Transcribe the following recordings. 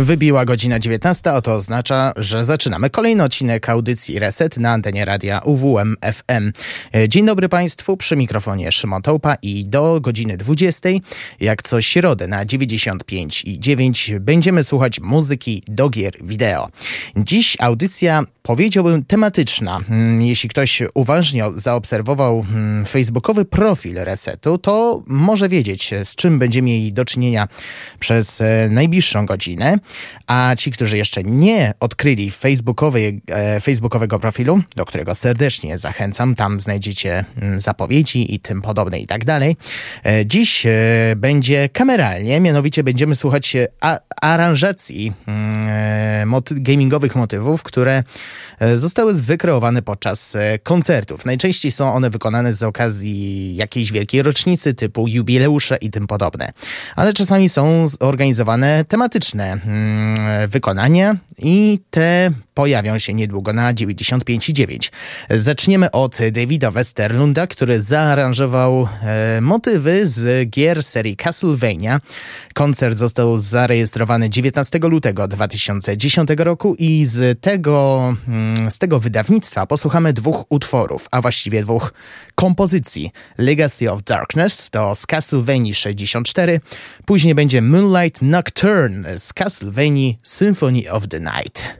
Wybiła godzina 19, a to oznacza, że zaczynamy kolejny odcinek audycji Reset na antenie radia UWM FM. Dzień dobry Państwu, przy mikrofonie Szymon Tołpa i do godziny 20, jak co środę na 95 i 9 będziemy słuchać muzyki do gier wideo. Dziś audycja powiedziałbym tematyczna. Mm, jeśli ktoś uważnie zaobserwował mm, facebookowy profil Resetu, to może wiedzieć, z czym będziemy mieli do czynienia przez e, najbliższą godzinę. A ci, którzy jeszcze nie odkryli facebookowej, e, facebookowego profilu, do którego serdecznie zachęcam, tam znajdziecie mm, zapowiedzi i tym podobne i tak dalej. E, dziś e, będzie kameralnie, mianowicie będziemy słuchać aranżacji moty gamingowych motywów, które zostały wykreowane podczas koncertów. Najczęściej są one wykonane z okazji jakiejś wielkiej rocznicy typu jubileusze i tym podobne. Ale czasami są zorganizowane tematyczne Mm, wykonania i te pojawią się niedługo na 95,9. Zaczniemy od Davida Westerlunda, który zaaranżował e, motywy z gier serii Castlevania. Koncert został zarejestrowany 19 lutego 2010 roku i z tego, mm, z tego wydawnictwa posłuchamy dwóch utworów, a właściwie dwóch kompozycji. Legacy of Darkness to z Castlevania 64, później będzie Moonlight Nocturne z Castlevania Symphony of the Night.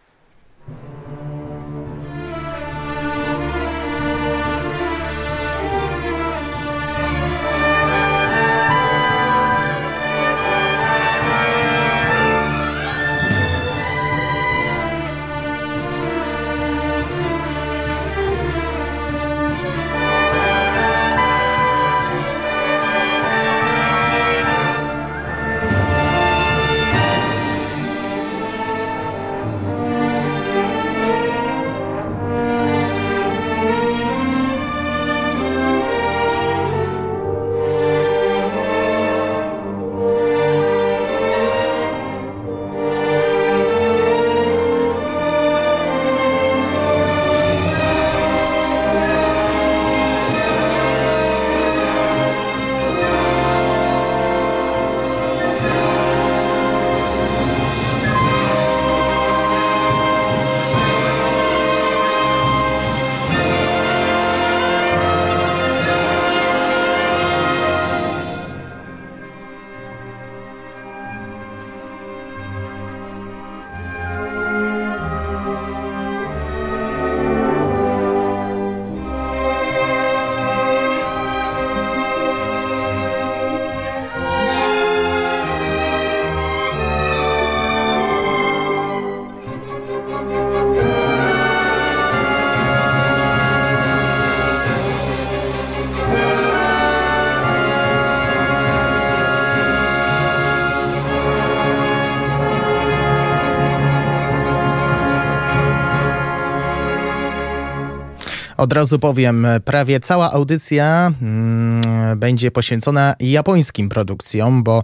Od razu powiem, prawie cała audycja mm, będzie poświęcona japońskim produkcjom, bo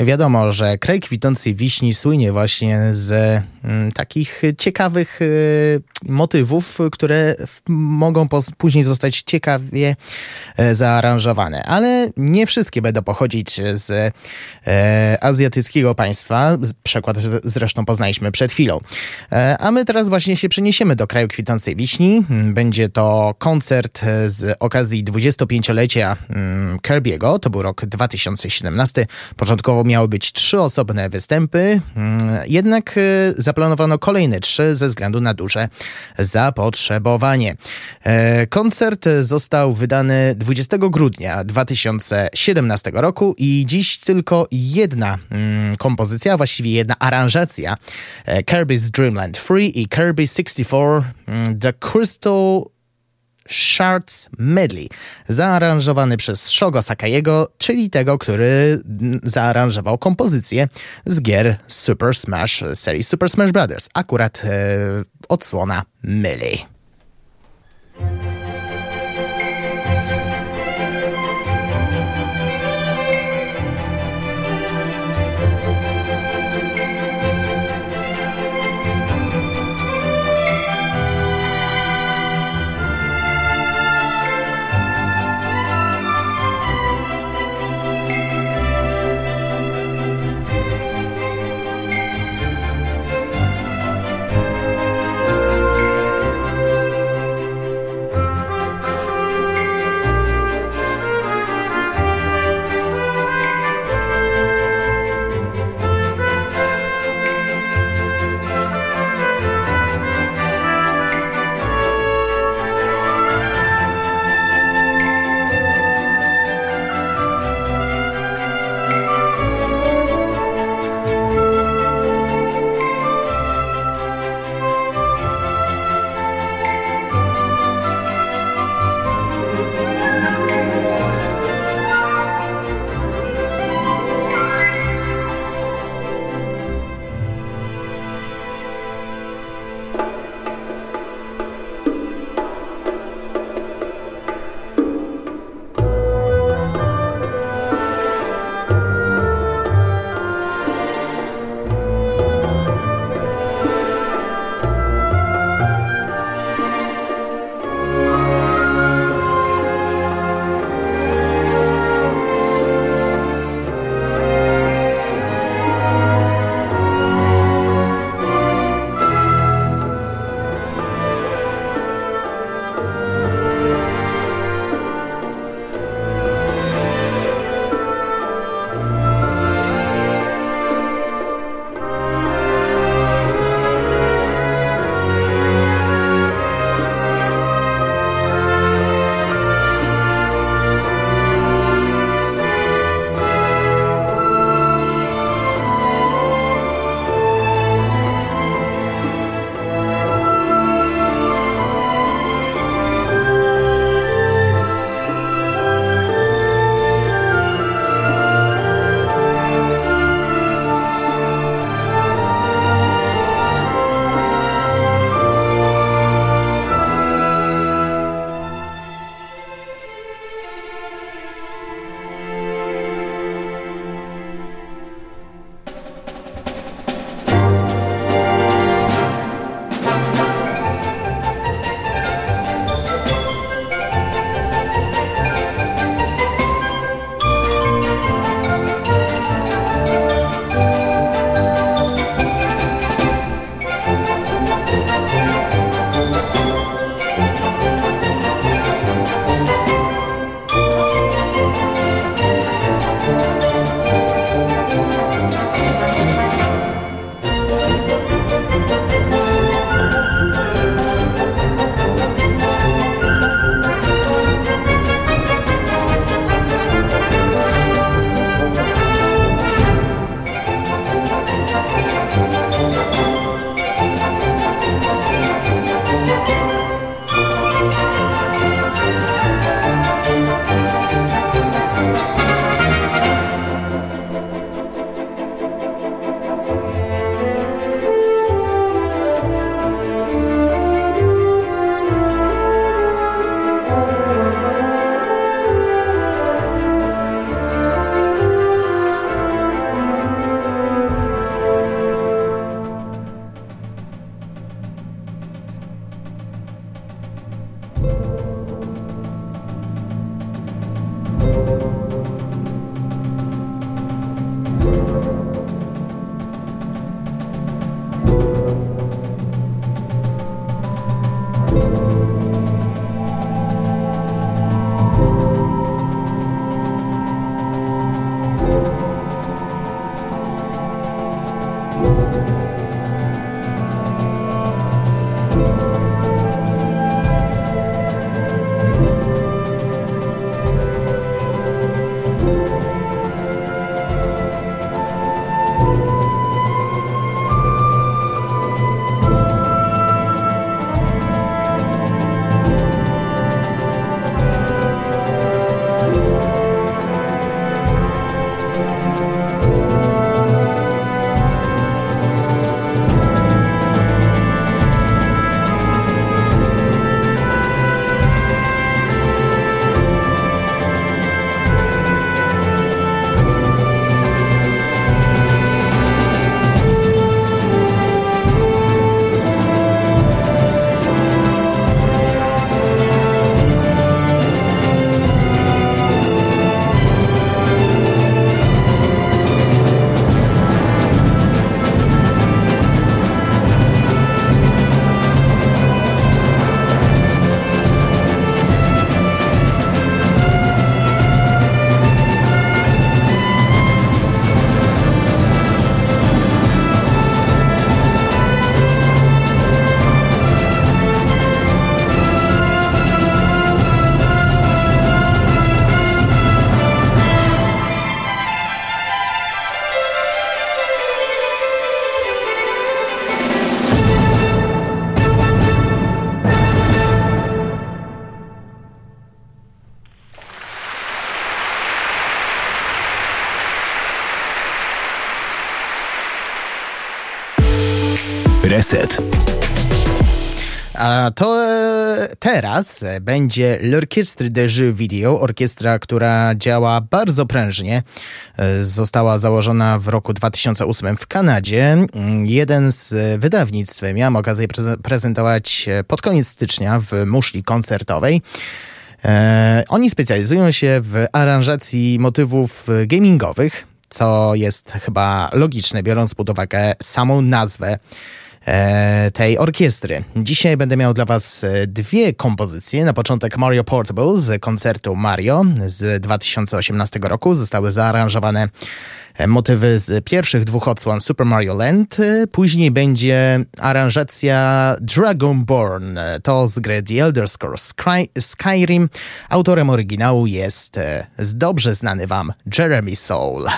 wiadomo, że kraj kwitnącej wiśni słynie właśnie z takich ciekawych y, motywów, które mogą później zostać ciekawie e, zaaranżowane. Ale nie wszystkie będą pochodzić z e, azjatyckiego państwa. Przykład zresztą poznaliśmy przed chwilą. E, a my teraz właśnie się przeniesiemy do kraju kwitnącej wiśni. Będzie to koncert z okazji 25-lecia mm, Kirby'ego. To był rok 2017. Początkowo miały być trzy osobne występy, mm, jednak zaplanowano kolejne trzy ze względu na duże zapotrzebowanie. E, koncert został wydany 20 grudnia 2017 roku i dziś tylko jedna mm, kompozycja, właściwie jedna aranżacja e, Kirby's Dreamland Free i Kirby 64 mm, The Crystal Shards Medley, zaaranżowany przez Shogo Sakaiego, czyli tego, który zaaranżował kompozycję z gier Super Smash serii Super Smash Bros. Akurat e, odsłona Melee. Reset. A to e, teraz będzie L'Orchestre de Jeux Video, orkiestra, która działa bardzo prężnie. E, została założona w roku 2008 w Kanadzie. Jeden z wydawnictw miałem okazję prezentować pod koniec stycznia w muszli koncertowej. E, oni specjalizują się w aranżacji motywów gamingowych, co jest chyba logiczne, biorąc pod uwagę samą nazwę e, tej orkiestry. Dzisiaj będę miał dla Was e, dwie kompozycje. Na początek Mario Portable z koncertu Mario z 2018 roku. Zostały zaaranżowane e, motywy z pierwszych dwóch odsłon Super Mario Land. Później będzie aranżacja Dragonborn. To z gry The Elder Scrolls Skyrim. Autorem oryginału jest dobrze znany Wam Jeremy Soule.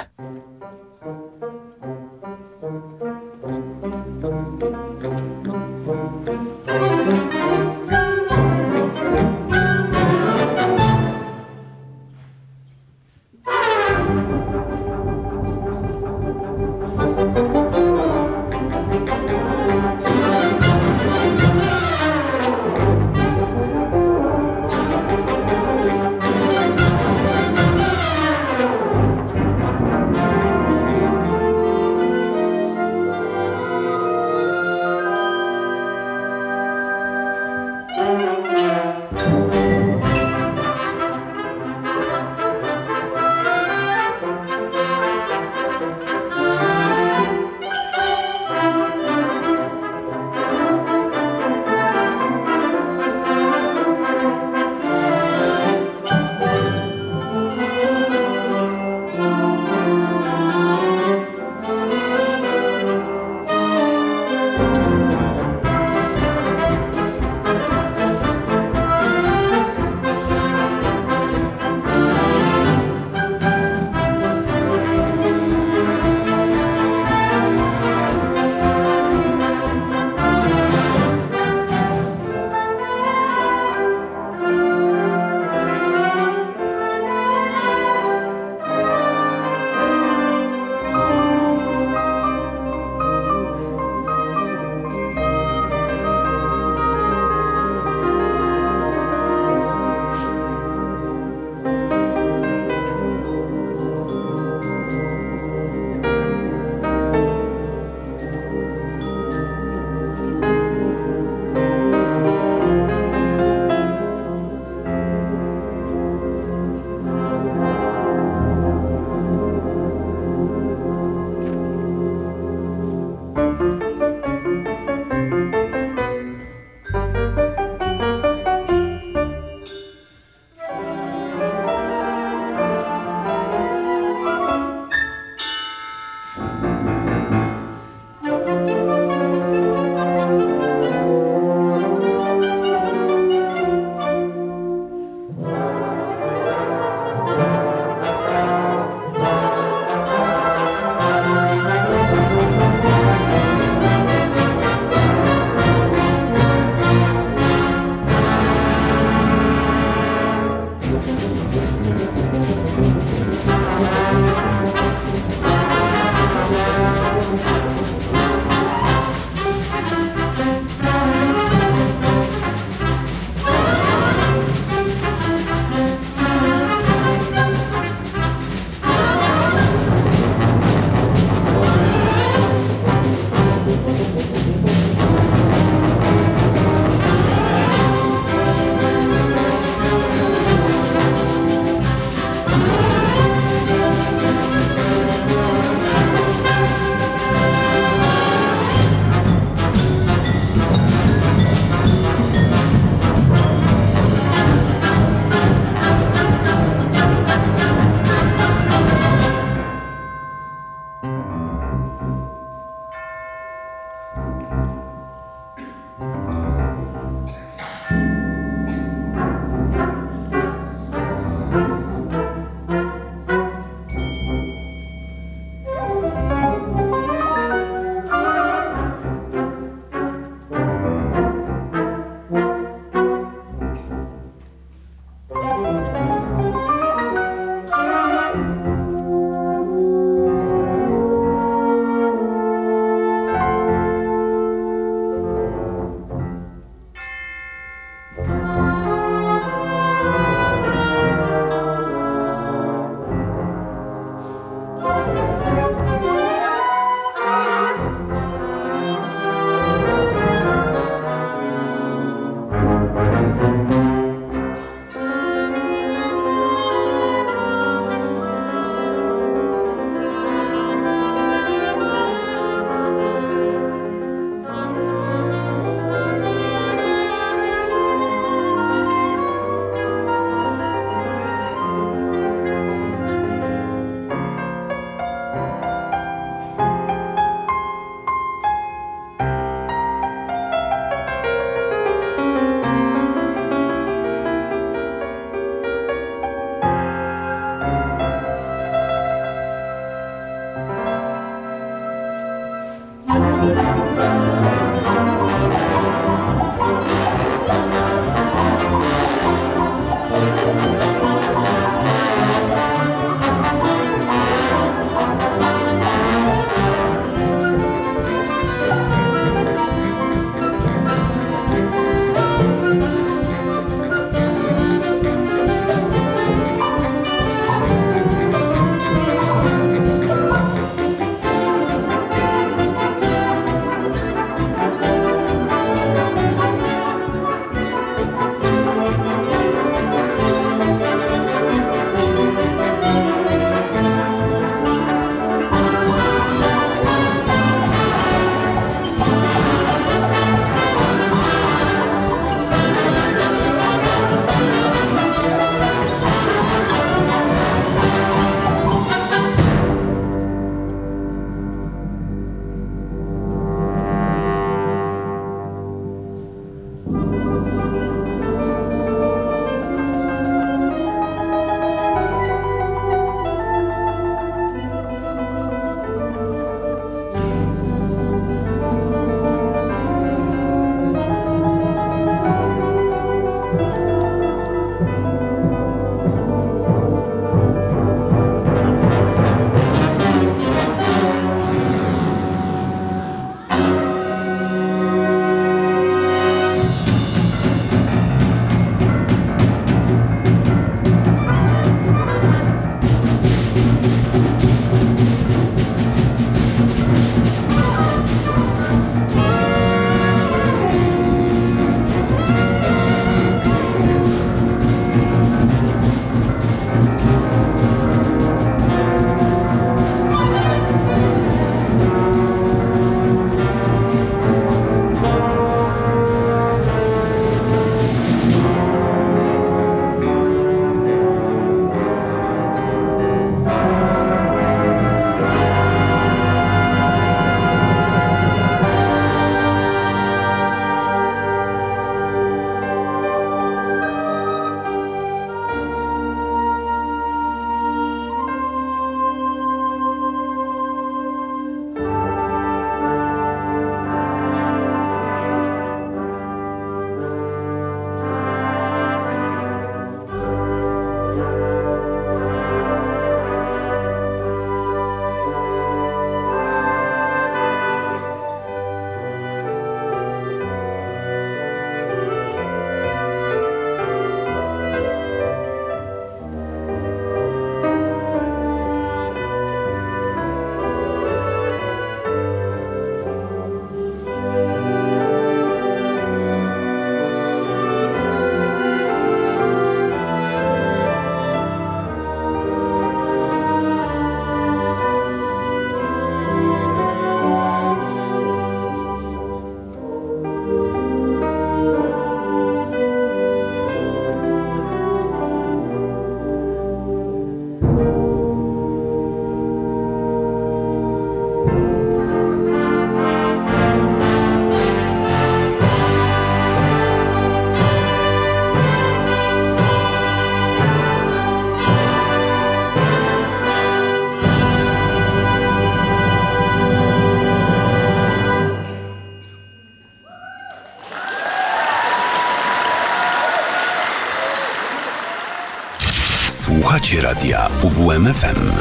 Słuchacie radia UWMFM.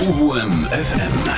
UWMFM.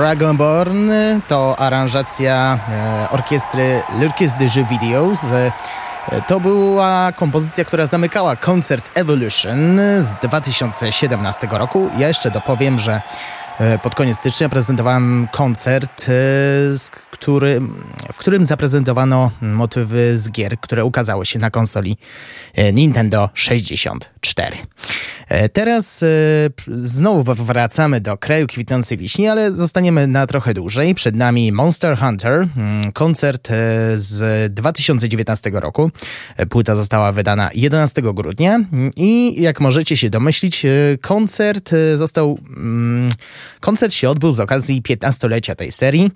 Dragonborn to aranżacja e, orkiestry L'Orchestre de Jeux Video z To była kompozycja, która zamykała koncert Evolution z 2017 roku. Ja jeszcze dopowiem, że E, pod koniec stycznia prezentowałem koncert, e, który, w którym zaprezentowano motywy z gier, które ukazały się na konsoli e, Nintendo 64. Teraz znowu wracamy do kraju kwitnącej wiśni, ale zostaniemy na trochę dłużej. Przed nami Monster Hunter, mm, koncert z 2019 roku. Płyta została wydana 11 grudnia i jak możecie się domyślić, koncert został mm, Koncert się odbył z okazji 15-lecia tej serii.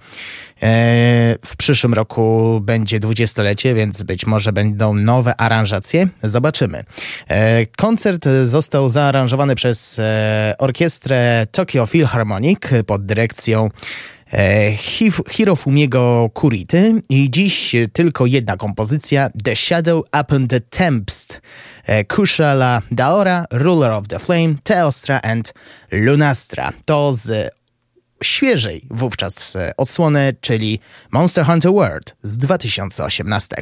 E, w przyszłym roku będzie 20-lecie, więc być może będą nowe aranżacje. Zobaczymy. E, koncert został zaaranżowany przez e, orkiestrę Tokyo Philharmonic pod dyrekcją Hirofumiego Kurity i dziś tylko jedna kompozycja The Shadow Upon the Tempest Kushala Daora, Ruler of the Flame, Teostra and Lunastra. To z świeżej wówczas odsłony, czyli Monster Hunter World z 2018.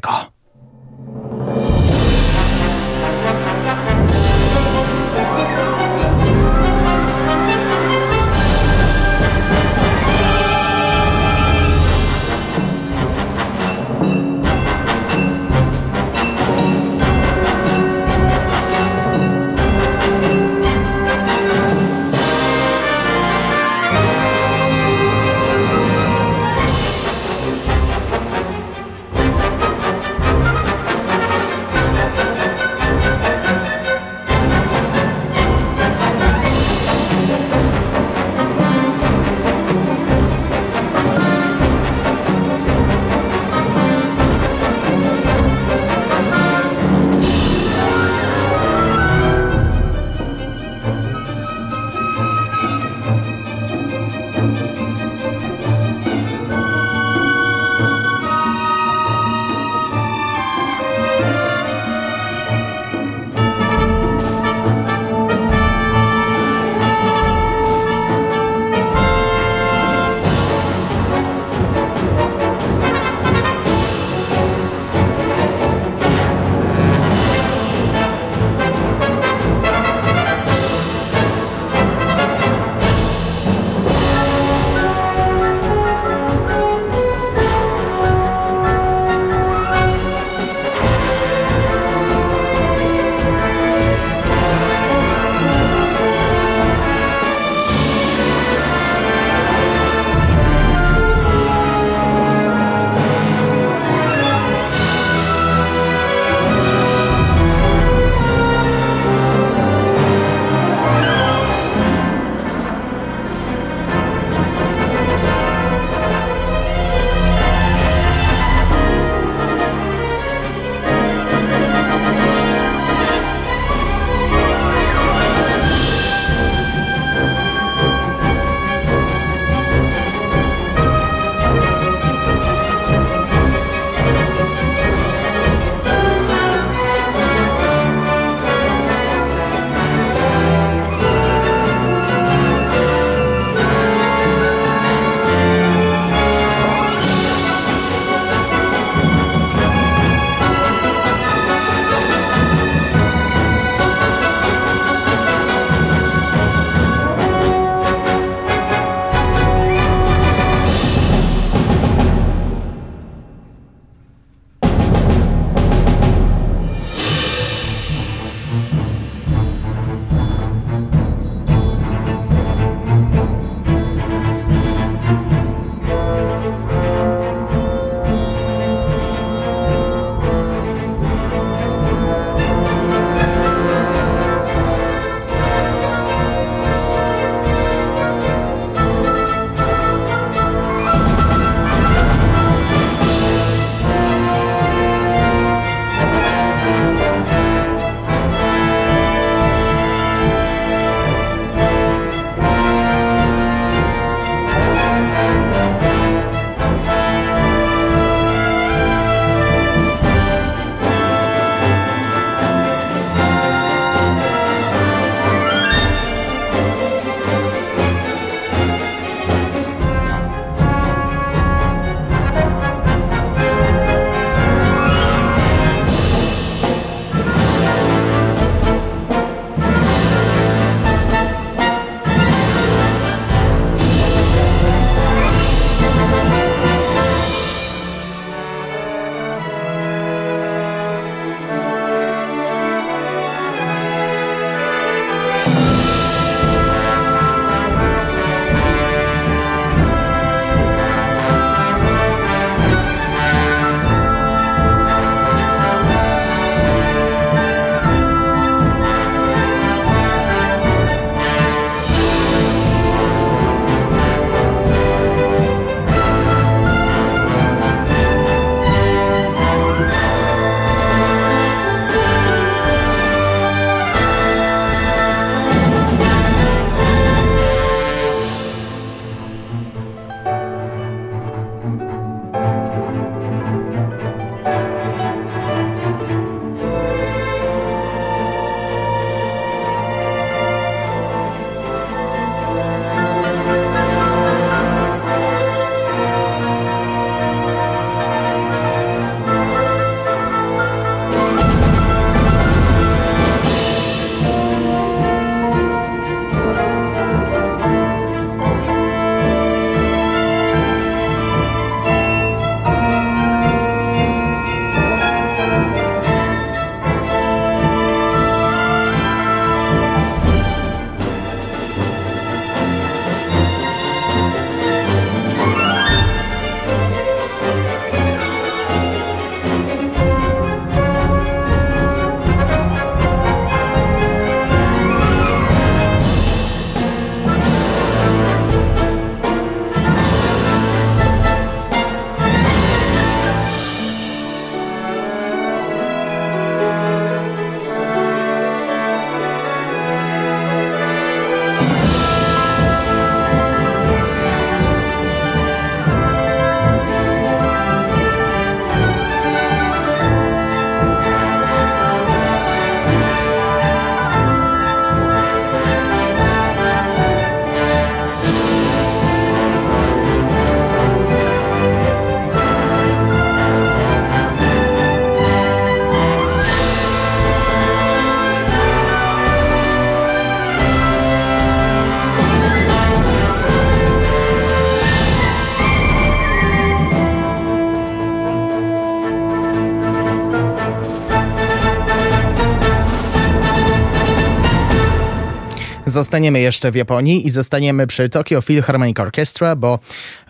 Zostaniemy jeszcze w Japonii i zostaniemy przy Tokyo Philharmonic Orchestra, bo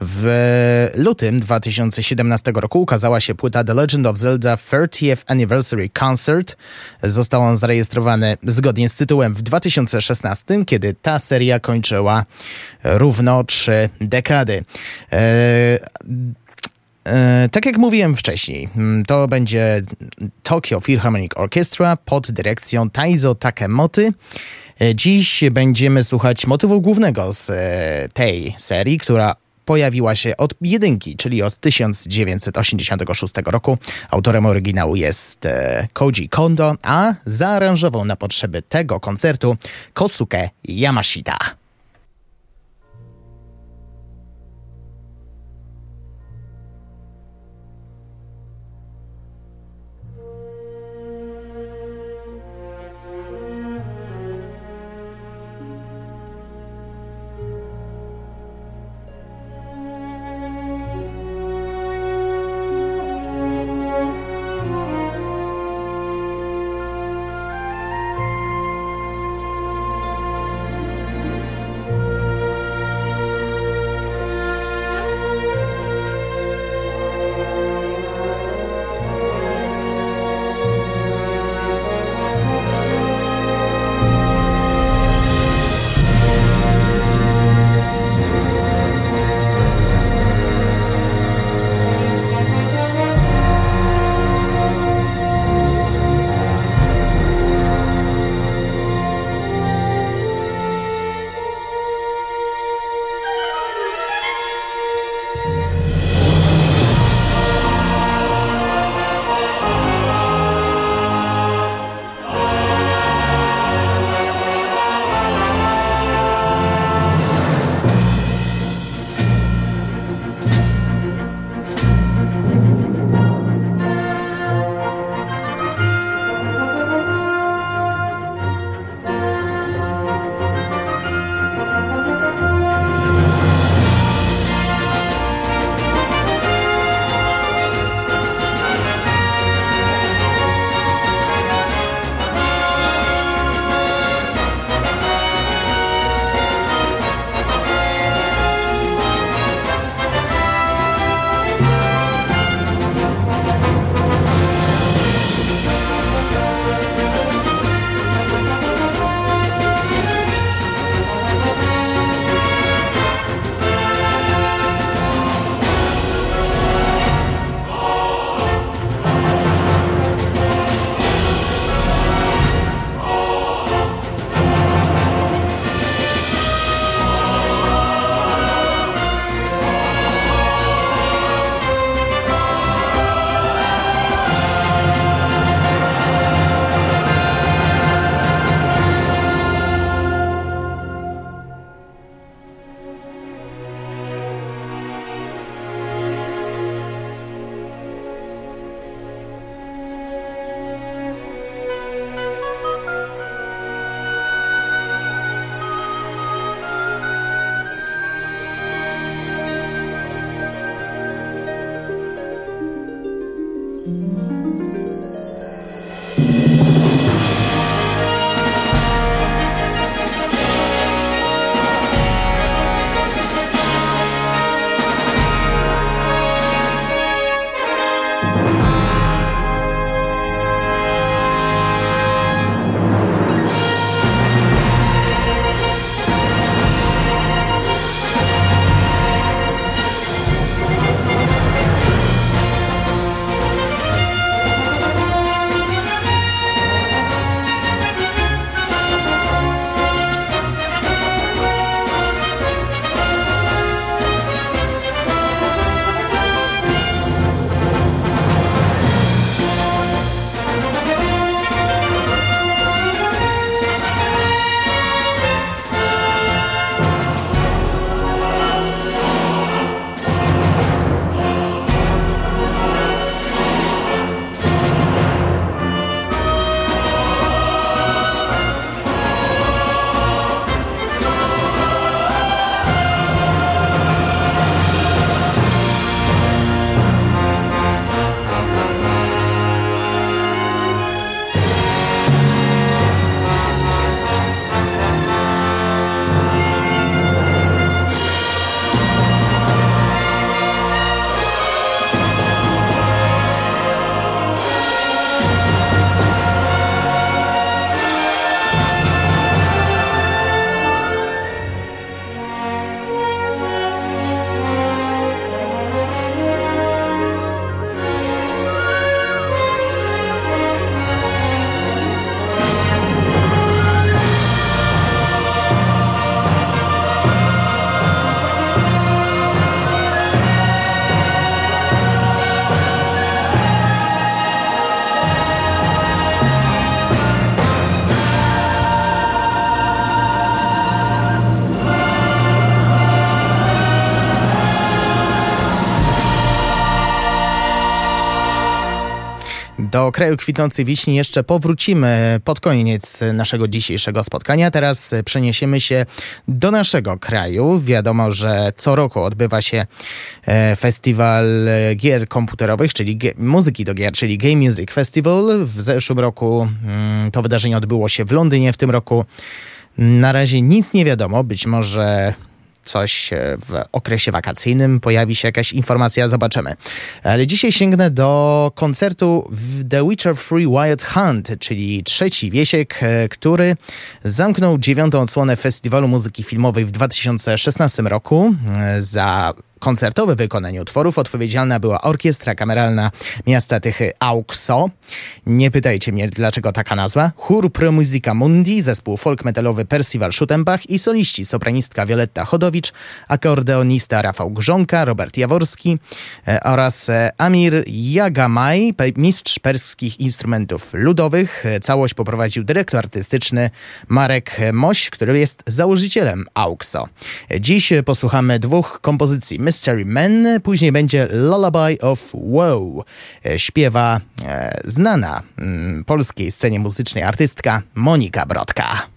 w lutym 2017 roku ukazała się płyta The Legend of Zelda 30th Anniversary Concert. Został on zarejestrowany zgodnie z tytułem w 2016, kiedy ta seria kończyła równo trzy dekady. Eee, tak jak mówiłem wcześniej, to będzie Tokyo Philharmonic Orchestra pod dyrekcją Taizo Takemoty. E, dziś będziemy słuchać motywu głównego z e, tej serii, która pojawiła się od jedynki, czyli od 1986 roku. Autorem oryginału jest e, Koji Kondo, a zaaranżował na potrzeby tego koncertu Kosuke Yamashita. Kraju kwitnącej wiśni jeszcze powrócimy pod koniec naszego dzisiejszego spotkania. Teraz przeniesiemy się do naszego kraju. Wiadomo, że co roku odbywa się e, festiwal gier komputerowych, czyli muzyki do gier, czyli Game Music Festival. W zeszłym roku mm, to wydarzenie odbyło się w Londynie, w tym roku na razie nic nie wiadomo. Być może coś e, w okresie wakacyjnym, pojawi się jakaś informacja, zobaczymy. Ale dzisiaj sięgnę do koncertu The Witcher Free Wild Hunt, czyli trzeci wiesiek, e, który zamknął dziewiątą odsłonę Festiwalu Muzyki Filmowej w 2016 roku e, za koncertowe wykonanie utworów odpowiedzialna była Orkiestra Kameralna Miasta Tychy AUXO. Nie pytajcie mnie, dlaczego taka nazwa. Chór Pro Musica Mundi, zespół folk metalowy Percival Schutenbach i soliści sopranistka Wioletta Chodowicz, akordeonista Rafał Grząka, Robert Jaworski e, oraz e, Amir Jagamaj, mistrz perskich instrumentów ludowych. E, całość poprowadził dyrektor artystyczny Marek Moś, który jest założycielem AUXO. Dziś posłuchamy dwóch kompozycji Mystery Men, później będzie Lullaby of Woe. E, śpiewa e, znana mm, polskiej scenie muzycznej artystka Monika Brodka.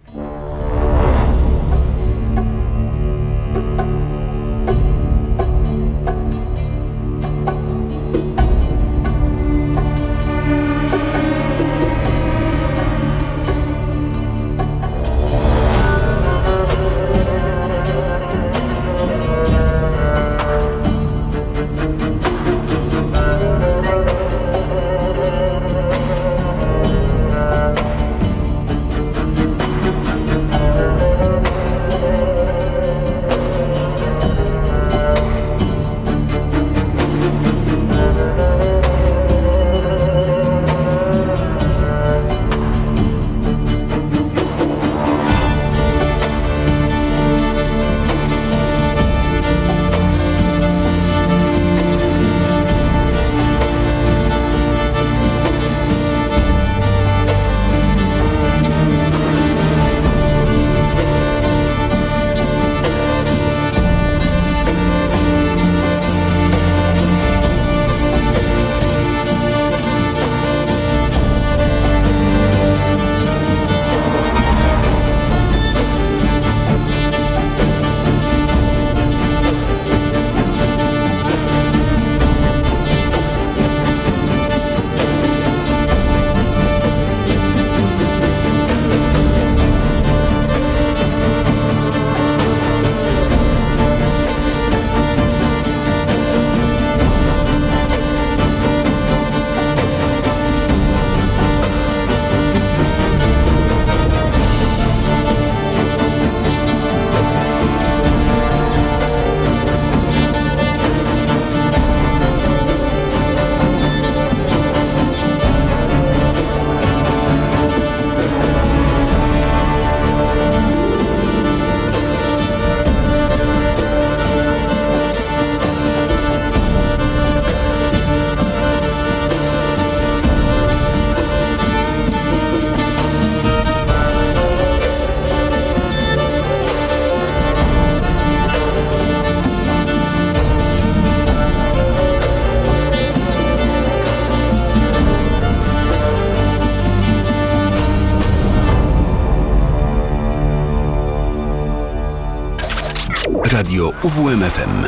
UWMFM.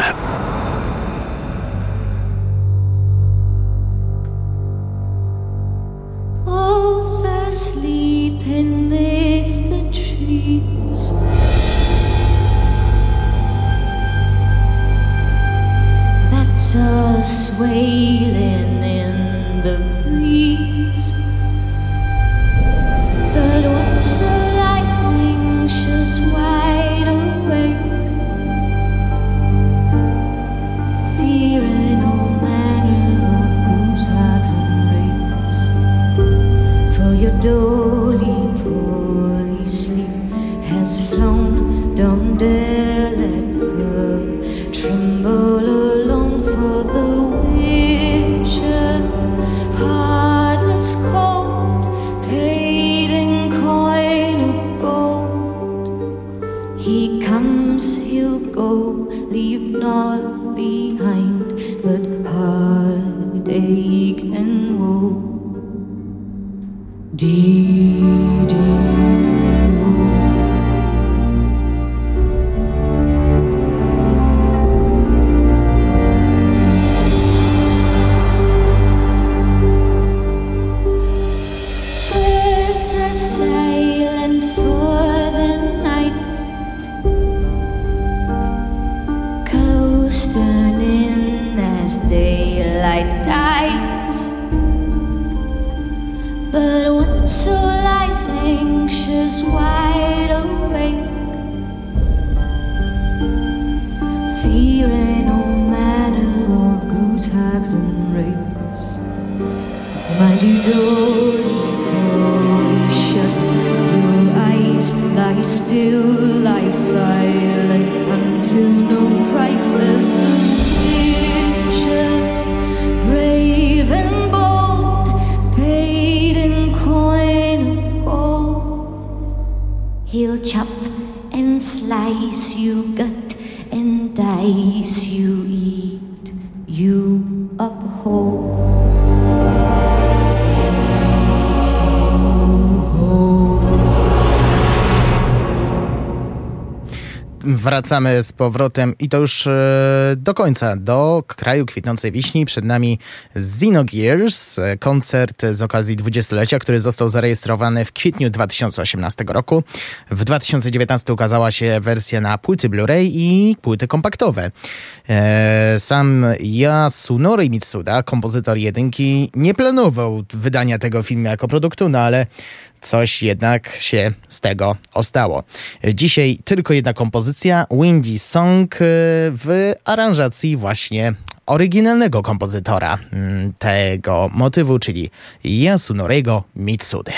Oh, the sleeping midst the trees. Bats are swailing in the breeze. But what's you gut, entice you eat, you uphold. Wracamy z powrotem i to już e, do końca, do kraju kwitnącej wiśni. Przed nami Zino Gears, e, koncert z okazji dwudziestolecia, który został zarejestrowany w kwietniu 2018 roku. W 2019 ukazała się wersja na płyty Blu-ray i płyty kompaktowe. E, sam Yasunori Mitsuda, kompozytor jedynki, nie planował wydania tego filmu jako produktu, no ale coś jednak się z tego ostało. Dzisiaj tylko jedna kompozycja, Windy Song y, w aranżacji właśnie oryginalnego kompozytora mm, tego motywu, czyli Yasunoriego Mitsude.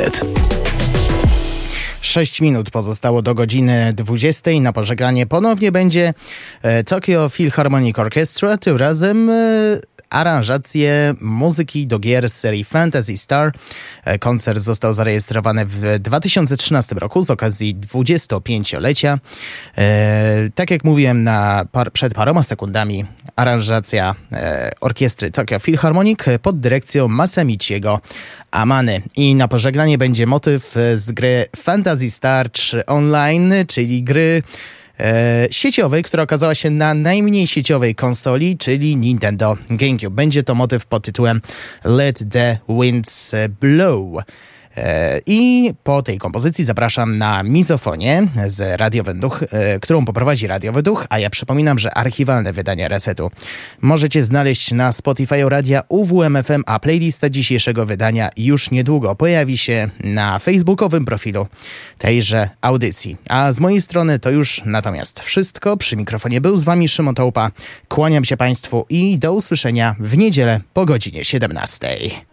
800. 6 minut pozostało do godziny 20. Na pożegnanie ponownie będzie e, Tokyo Philharmonic Orchestra, tym razem e, e, aranżacje muzyki do gier z serii Fantasy Star. E, koncert został zarejestrowany w 2013 roku z okazji 25-lecia. Tak jak mówiłem na par, przed paroma sekundami, aranżacja orkiestry Tokyo Philharmonic pod dyrekcją Masamichiego Amany. I na pożegnanie będzie motyw z gry Fantasy Star 3 Online, czyli gry e, sieciowej, która okazała się na najmniej sieciowej konsoli, czyli Nintendo GameCube. Będzie to motyw pod tytułem Let the Winds Blow. E, I po tej kompozycji zapraszam na mizofonię z Radiowy Duch, e, którą poprowadzi Radiowy Duch, a ja przypominam, że archiwalne wydania Resetu możecie znaleźć na Spotify Radia UWMFM, a playlista dzisiejszego wydania już niedługo pojawi się na facebookowym profilu tejże audycji. A z mojej strony to już natomiast wszystko. Przy mikrofonie był z wami Szymon Tołpa. Kłaniam się Państwu i do usłyszenia w niedzielę po godzinie 17.